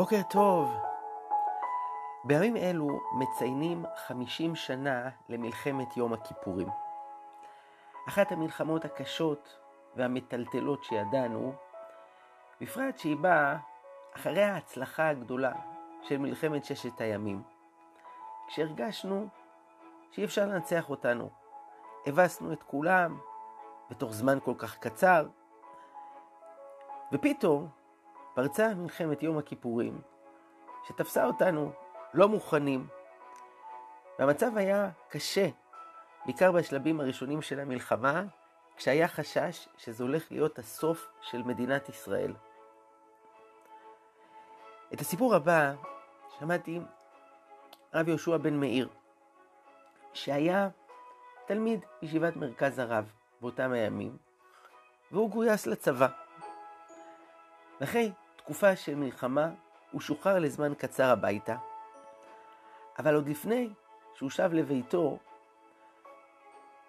בוקר טוב. בימים אלו מציינים 50 שנה למלחמת יום הכיפורים. אחת המלחמות הקשות והמטלטלות שידענו, בפרט שהיא באה אחרי ההצלחה הגדולה של מלחמת ששת הימים, כשהרגשנו שאי אפשר לנצח אותנו. הבסנו את כולם בתוך זמן כל כך קצר, ופתאום פרצה מלחמת יום הכיפורים, שתפסה אותנו לא מוכנים, והמצב היה קשה, בעיקר בשלבים הראשונים של המלחמה, כשהיה חשש שזה הולך להיות הסוף של מדינת ישראל. את הסיפור הבא שמעתי רב יהושע בן מאיר, שהיה תלמיד ישיבת מרכז הרב באותם הימים, והוא גויס לצבא. ואחרי תקופה של מלחמה הוא שוחרר לזמן קצר הביתה, אבל עוד לפני שהוא שב לביתו,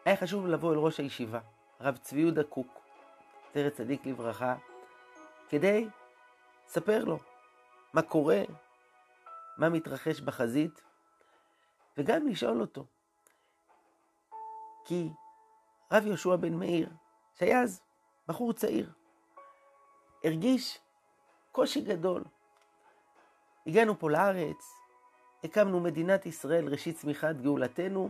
היה חשוב לבוא אל ראש הישיבה, הרב צבי יהודה קוק, זכר צדיק לברכה, כדי לספר לו מה קורה, מה מתרחש בחזית, וגם לשאול אותו. כי רב יהושע בן מאיר, שהיה אז בחור צעיר, הרגיש קושי גדול. הגענו פה לארץ, הקמנו מדינת ישראל, ראשית צמיחת גאולתנו,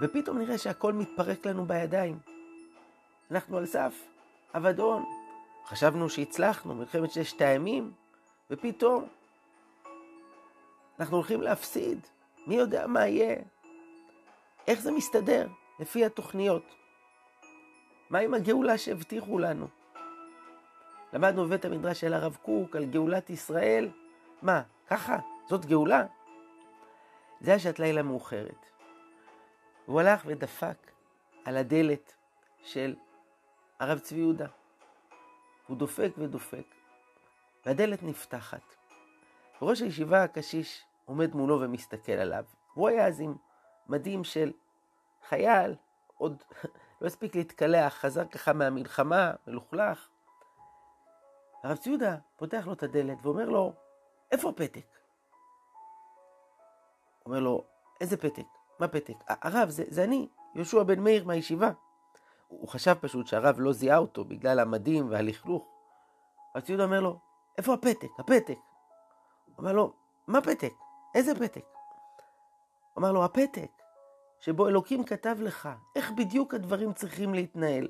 ופתאום נראה שהכל מתפרק לנו בידיים. אנחנו על סף אבדון. חשבנו שהצלחנו, מלחמת ששת הימים, ופתאום אנחנו הולכים להפסיד. מי יודע מה יהיה? איך זה מסתדר לפי התוכניות? מה עם הגאולה שהבטיחו לנו? למדנו בבית המדרש של הרב קוק על גאולת ישראל. מה, ככה? זאת גאולה? זה היה שעת לילה מאוחרת. הוא הלך ודפק על הדלת של הרב צבי יהודה. הוא דופק ודופק, והדלת נפתחת. וראש הישיבה הקשיש עומד מולו ומסתכל עליו. הוא היה אז עם מדים של חייל, עוד לא הספיק להתקלח, חזר ככה מהמלחמה, מלוכלך. הרב ציודה פותח לו את הדלת ואומר לו, איפה הפתק? אומר לו, איזה פתק? מה פתק? הרב, זה, זה אני, יהושע בן מאיר מהישיבה. הוא חשב פשוט שהרב לא זיהה אותו בגלל המדים והלכלוך. הרב ציודה אומר לו, איפה הפתק? הפתק. הוא אומר לו, מה פתק? איזה פתק? הוא אמר לו, הפתק שבו אלוקים כתב לך איך בדיוק הדברים צריכים להתנהל.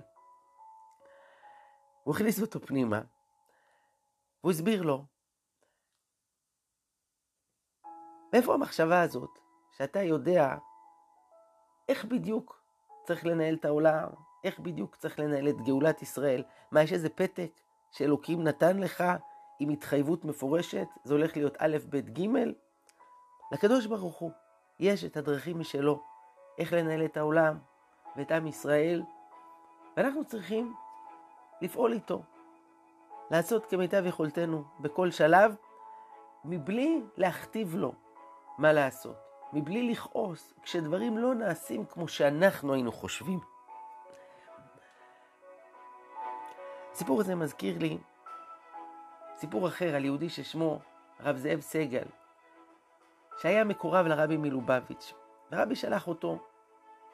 הוא הכניס אותו פנימה, והוא הסביר לו, מאיפה המחשבה הזאת, שאתה יודע איך בדיוק צריך לנהל את העולם, איך בדיוק צריך לנהל את גאולת ישראל, מה, יש איזה פתק שאלוקים נתן לך עם התחייבות מפורשת, זה הולך להיות א', ב', ג'? לקדוש ברוך הוא יש את הדרכים משלו, איך לנהל את העולם ואת עם ישראל, ואנחנו צריכים לפעול איתו. לעשות כמיטב יכולתנו בכל שלב, מבלי להכתיב לו מה לעשות, מבלי לכעוס כשדברים לא נעשים כמו שאנחנו היינו חושבים. הסיפור הזה מזכיר לי סיפור אחר על יהודי ששמו הרב זאב סגל, שהיה מקורב לרבי מלובביץ', ורבי שלח אותו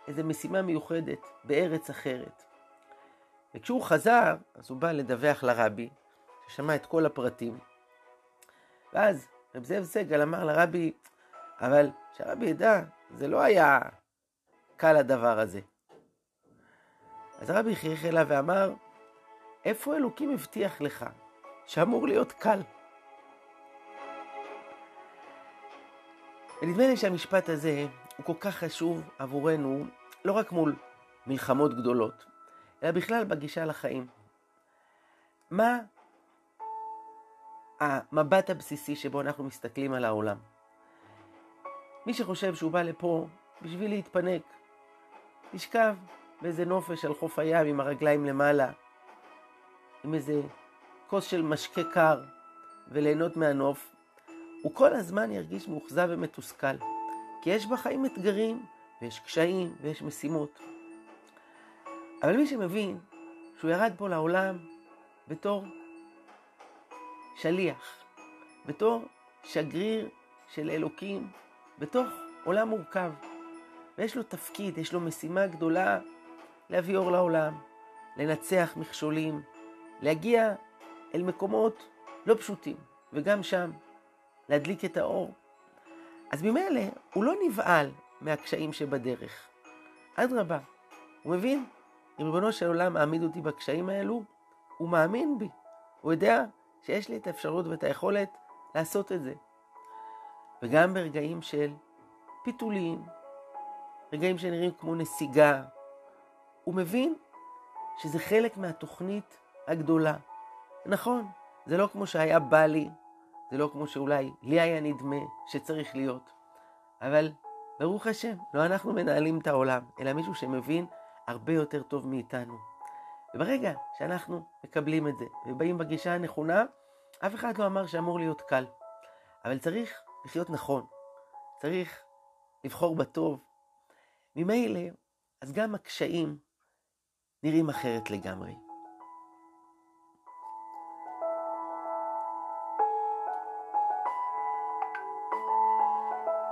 איזו משימה מיוחדת בארץ אחרת. וכשהוא חזר, אז הוא בא לדווח לרבי, ששמע את כל הפרטים. ואז רב זאב סגל אמר לרבי, אבל שהרבי ידע, זה לא היה קל הדבר הזה. אז הרבי חייך אליו ואמר, איפה אלוקים הבטיח לך שאמור להיות קל? ונדמה לי שהמשפט הזה הוא כל כך חשוב עבורנו, לא רק מול מלחמות גדולות, אלא בכלל בגישה לחיים. מה המבט הבסיסי שבו אנחנו מסתכלים על העולם? מי שחושב שהוא בא לפה בשביל להתפנק, לשכב באיזה נופש על חוף הים עם הרגליים למעלה, עם איזה כוס של משקה קר וליהנות מהנוף, הוא כל הזמן ירגיש מאוכזב ומתוסכל. כי יש בחיים אתגרים, ויש קשיים, ויש משימות. אבל מי שמבין שהוא ירד פה לעולם בתור שליח, בתור שגריר של אלוקים בתוך עולם מורכב. ויש לו תפקיד, יש לו משימה גדולה להביא אור לעולם, לנצח מכשולים, להגיע אל מקומות לא פשוטים, וגם שם להדליק את האור. אז ממילא הוא לא נבהל מהקשיים שבדרך. אדרבה, הוא מבין, ריבונו של עולם מעמיד אותי בקשיים האלו, הוא מאמין בי. הוא יודע שיש לי את האפשרות ואת היכולת לעשות את זה. וגם ברגעים של פיתולים, רגעים שנראים כמו נסיגה, הוא מבין שזה חלק מהתוכנית הגדולה. נכון, זה לא כמו שהיה בא לי, זה לא כמו שאולי לי היה נדמה שצריך להיות, אבל ברוך השם, לא אנחנו מנהלים את העולם, אלא מישהו שמבין הרבה יותר טוב מאיתנו. וברגע שאנחנו מקבלים את זה ובאים בגישה הנכונה, אף אחד לא אמר שאמור להיות קל. אבל צריך לחיות נכון, צריך לבחור בטוב. ממילא, אז גם הקשיים נראים אחרת לגמרי.